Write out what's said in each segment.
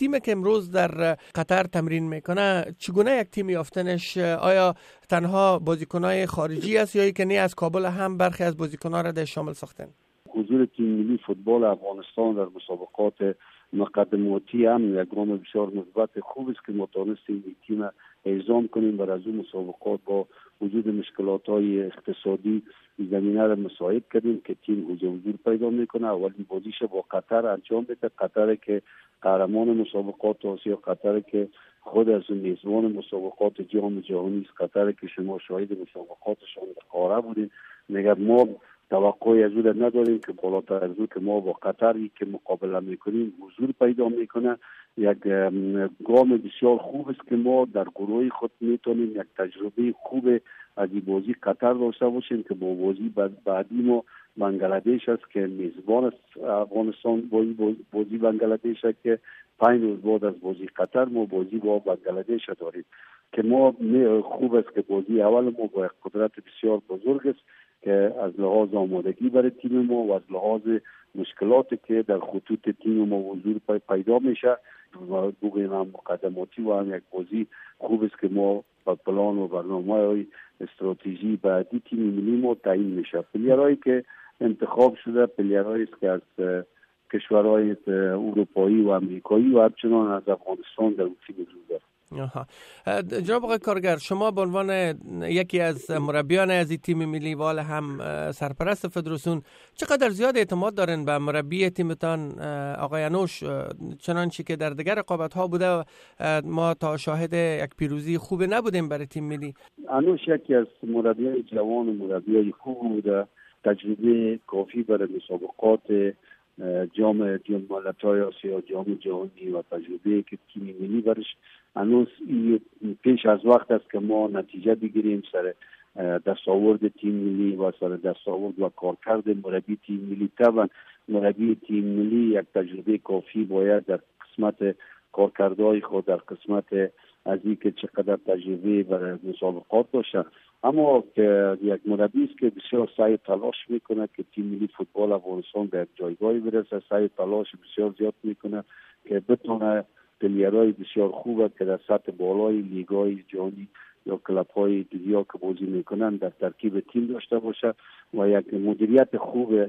تیمی که امروز در قطر تمرین می‌کنه. چگونه یک تیم یافتنش؟ آیا تنها بازیکنهای خارجی است یا که نه از کابل هم برخی از بازیکنها را در شامل ساختن؟ حضور تیم ملی فوتبال افغانستان در مسابقات مقدماتی هم یک گام بسیار مثبت خوب است که ما تانستیم این تیم اعزام کنیم و از اون مسابقات با وجود مشکلات های اقتصادی زمینه را مساعد کردیم که تیم حضور پیدا می‌کنه. اولین بازیش با قطر انجام بده. قطر که قهرمان مسابقات آسیا قطر که خود از میزبان مسابقات جام جهانی است. قطر که شما شاهد مسابقاتشان قاره بودیم مگر ما توقعی از او نداریم که بالاتر از او که ما با قطری که مقابله می‌کنیم حضور پیدا می‌کنه. یک گام بسیار خوب است که ما در گروه خود می‌تونیم یک تجربه خوب از این بازی قطر داشته باشیم که با بازی بعدی ما بنگلادش است که میزبان است. افغانستان بازی بازی بنگلادش است که پنج روز بعد از بازی قطر ما بازی با بنگلادش داریم. که ما خوب است که بازی اول ما با قدرت بسیار بزرگ است. که از لحاظ آمادگی برای تیم ما و از لحاظ مشکلاتی که در خطوط تیم ما حضور پیدا میشه بگویم هم مقدماتی و هم یک بازی خوب است که ما با پلان و برنامه های استراتژی بعدی تیم ملی ما تعیین میشه. پلیرهایی که انتخاب شده پلیرهایی است که از کشورهای اروپایی و امریکایی و همچنان از افغانستان در تیم وجود آها. جناب آقای کارگر شما به عنوان یکی از مربیان از تیم ملی وال هم سرپرست فدراسیون چقدر زیاد اعتماد دارین به مربی تیمتان آقای انوش؟ چنانچه که در دیگر رقابت ها بوده ما تا شاهد یک پیروزی خوب نبودیم برای تیم ملی. انوش یکی از مربیای جوان و مربیای خوب بوده. تجربه کافی برای مسابقات جام ملت‌های آسیا جام جهانی و تجربه که تیم ملی برش هنوز پیش از وقت است که ما نتیجه بگیریم سر دستاورد تیم ملی و سر دستاورد و کارکرد مربی تیم ملی. طبعا مربی تیم ملی یک تجربه کافی باید در قسمت کارکردهای خود در قسمت از اینکه چقدر تجربه برای مسابقات داشته اما که یک مربی است که بسیار سعی تلاش می‌کنه که تیم ملی فوتبال افغانستان به یک جایگاهی برسه. سعی تلاش بسیار زیاد می‌کنه که بتونه پلیرهای بسیار خوب که در سطح بالای لیگای جهانی یا کلب های دنیا که بازی می‌کنن در ترکیب تیم داشته باشه و یک مدیریت خوب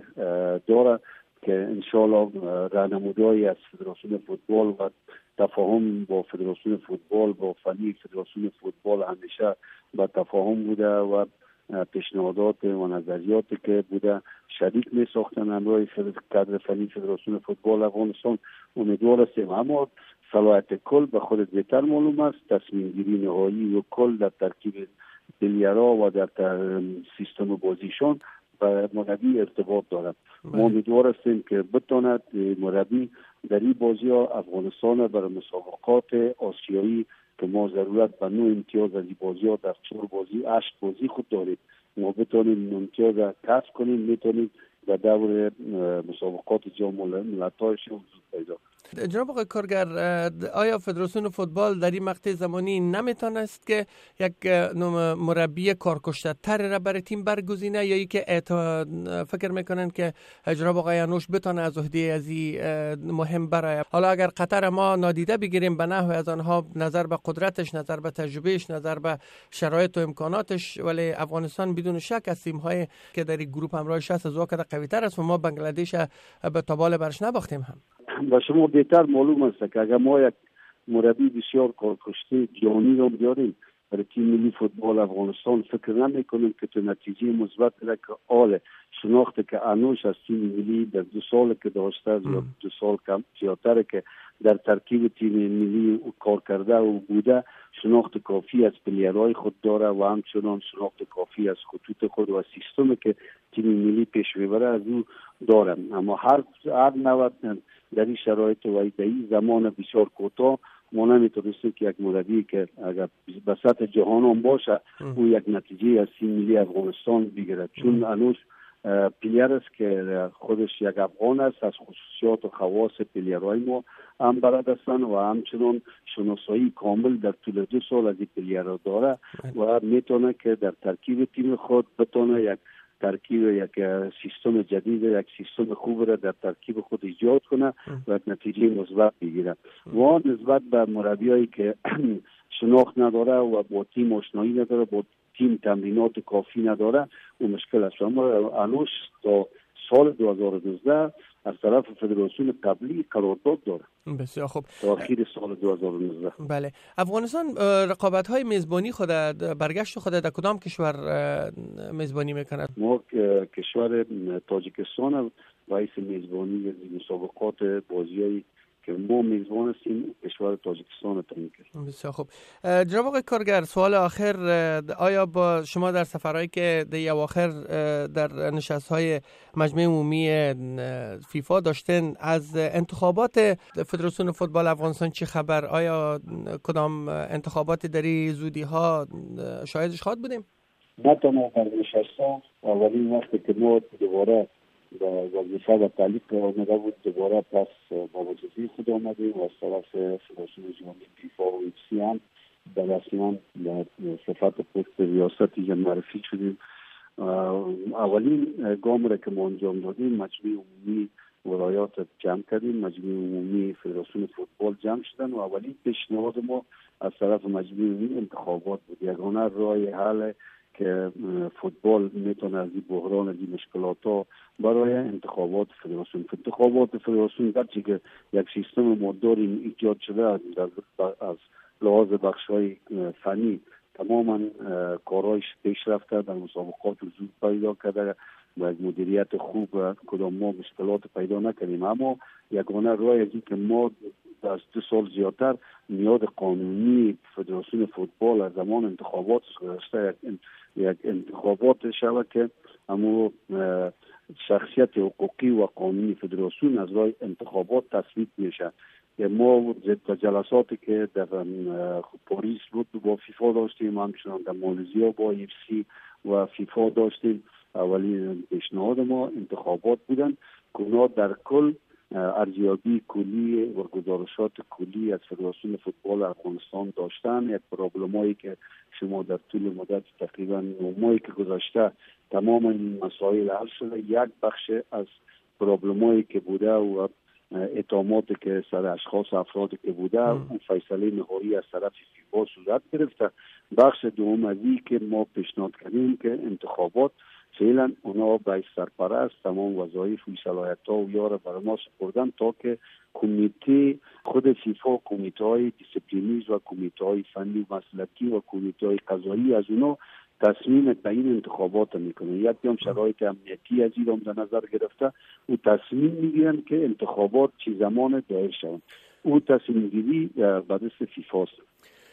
داره که انشالله رهنمودهایی از فدراسیون فوتبال و تفاهم با فدراسیون فوتبال با فنی فدراسیون فوتبال همیشه با تفاهم بوده و پیشنهادات و نظریاتی که بوده شریک می ساختن همراه کادر فنی فدراسیون فوتبال افغانستان. امیدوار هستیم. اما صلاحیت کل به خود بهتر معلوم است. تصمیم گیری نهایی و کل در ترکیب پلیرها و در سیستم بازیشان به مربی ارتباط دارد. ما بله. امیدوار هستیم که بتواند مربی در این بازی ها افغانستان برای مسابقات آسیایی که ما ضرورت به نو امتیاز از این بازی ها در چهار بازی اشت بازی خود داریم. ما بتونیم امتیاز را کسب کنیم می‌تونیم در دور مسابقات جام ملت‌های حضور پیدا جناب آقای کارگر آیا فدراسیون فوتبال در این مقطع زمانی نمی‌تونست که یک مربی کارکشته تر را برای تیم برگزینه یا که فکر می‌کنن که جناب آقای انوش بتونه از عهده از مهم برای حالا اگر قطر ما نادیده بگیریم به نحو از آنها نظر به قدرتش نظر به تجربهش نظر به شرایط و امکاناتش ولی افغانستان بدون شک از تیم های که در این گروه همراه 60 از قوی تر است و ما بنگلادش به تابال برش نباختیم هم. و شما بهتر معلوم است که اگر ما یک مربی بسیار کارکشته جانی رو بیاریم برای تیم ملی فوتبال افغانستان فکر نمی کنیم که تو نتیجه مثبت را که آل شناخته که انوش از تیم ملی در دو سال که داشته یا دو سال کم زیادتر که در ترکیب تیم ملی کار کرده و بوده شناخت کافی از پلیرهای خود داره و همچنان شناخت کافی از خطوط خود و سیستم که تیم ملی پیش ببره از او دارم. اما هر هر نوع در این شرایط و در این زمان بسیار کوتاه ما نمی‌تونستیم که یک مربی که اگر به سطح جهان هم باشه او یک نتیجه از تیم ملی افغانستان بگیرد. چون انوش player است که خودش یک افغان است از خصوصیات و خواص player های ما هم بلد هستن و همچنان شناسایی کامل در طول دو سال از این player داره و می‌تونه که در ترکیب تیم خود بتونه یک ترکیب یک سیستم جدید یک سیستم خوب را در ترکیب خود ایجاد کنه و نتیجه مثبت بگیره. و نسبت به مربیایی که شناخت نداره و با تیم آشنایی نداره با تیم تمرینات کافی نداره و مشکل است. اما الوش تا سال 2012 از طرف فدراسیون قبلی قرارداد داره. بسیار خوب. تا آخر سال 2019 بله. افغانستان رقابت های میزبانی خود برگشت خود در کدام کشور میزبانی می‌کند؟ ما کشور تاجیکستان رئیس میزبانی مسابقات بازی های که ما میزبان هستیم کشور تاجیکستان تعیین کردیم بسیار خوب. جناب آقای کارگر سوال آخر آیا با شما در سفرهایی که در اواخر در نشست های مجمع عمومی فیفا داشتن از انتخابات فدراسیون فوتبال افغانستان چی خبر؟ آیا کدام انتخابات در زودی ها شاهدش خواهد بودیم؟ نه تنها در نشست اولین وقتی که ما دوباره وظیفه و تعلیق آمده بود دوباره پس با وظیفه خود آمدیم و از طرف فدراسیون جهانی فیفا و ایفسی هم در رسما صفت پست ریاستی معرفی شدیم. اولین گام را که ما انجام دادیم مجموع عمومی ولایات جمع کردیم. مجموع عمومی فدراسیون فوتبال جمع شدن و اولین پیشنهاد ما از طرف مجموع عمومی انتخابات بود. یگانه راه حل که فوتبال می‌تونه از این بحران از این مشکلات ها برای انتخابات فدراسیون انتخابات فدراسیون گرچه که یک سیستم ما داریم ایجاد شده از لحاظ بخش های فنی تماما کارهایش پیش رفته در مسابقات زود پیدا کرده و مدیریت خوب کدام ما مشکلات پیدا نکردیم. اما یگانه راه از که ما از دو سال زیادتر نیاد قانونی فدراسیون فوتبال از زمان انتخابات گذشته یک انتخابات شود که اما شخصیت حقوقی و قانونی فدراسیون از راه انتخابات تصویب میشه. ما ضد جلساتی که در پاریس بود با فیفا داشتیم همچنان در مالزیا با ایفسی و فیفا داشتیم. اولین پیشنهاد ما انتخابات بودن. که در کل ارزیابی کلی و گزارشات کلی از فدراسیون فوتبال افغانستان داشتن. یک پرابلمایی که شما در طول مدت تقریبا ماهی که گذشته تمام این مسائل حل شده یک بخش از پرابلمایی که بوده و اتهاماتی که سر اشخاص افرادی که بوده اون فیصله نهایی از طرف فیفا صورت گرفته. بخش دوم که ما پیشنهاد کردیم که انتخابات فعلا اونا به سرپرست تمام وظایف و صلاحیت ها و یار بر ما سپردن تا که کمیته خود فیفا کمیته های disciplinary و کمیته های فنی و مسلکی و کمیته های قضایی از اونا تصمیم تعیین انتخابات می‌کنه یک هم شرایط امنیتی از ایران در نظر گرفته. او تصمیم می‌گیرن که انتخابات چی زمان دایر شوند. او تصمیم گیری به دست فیفاست.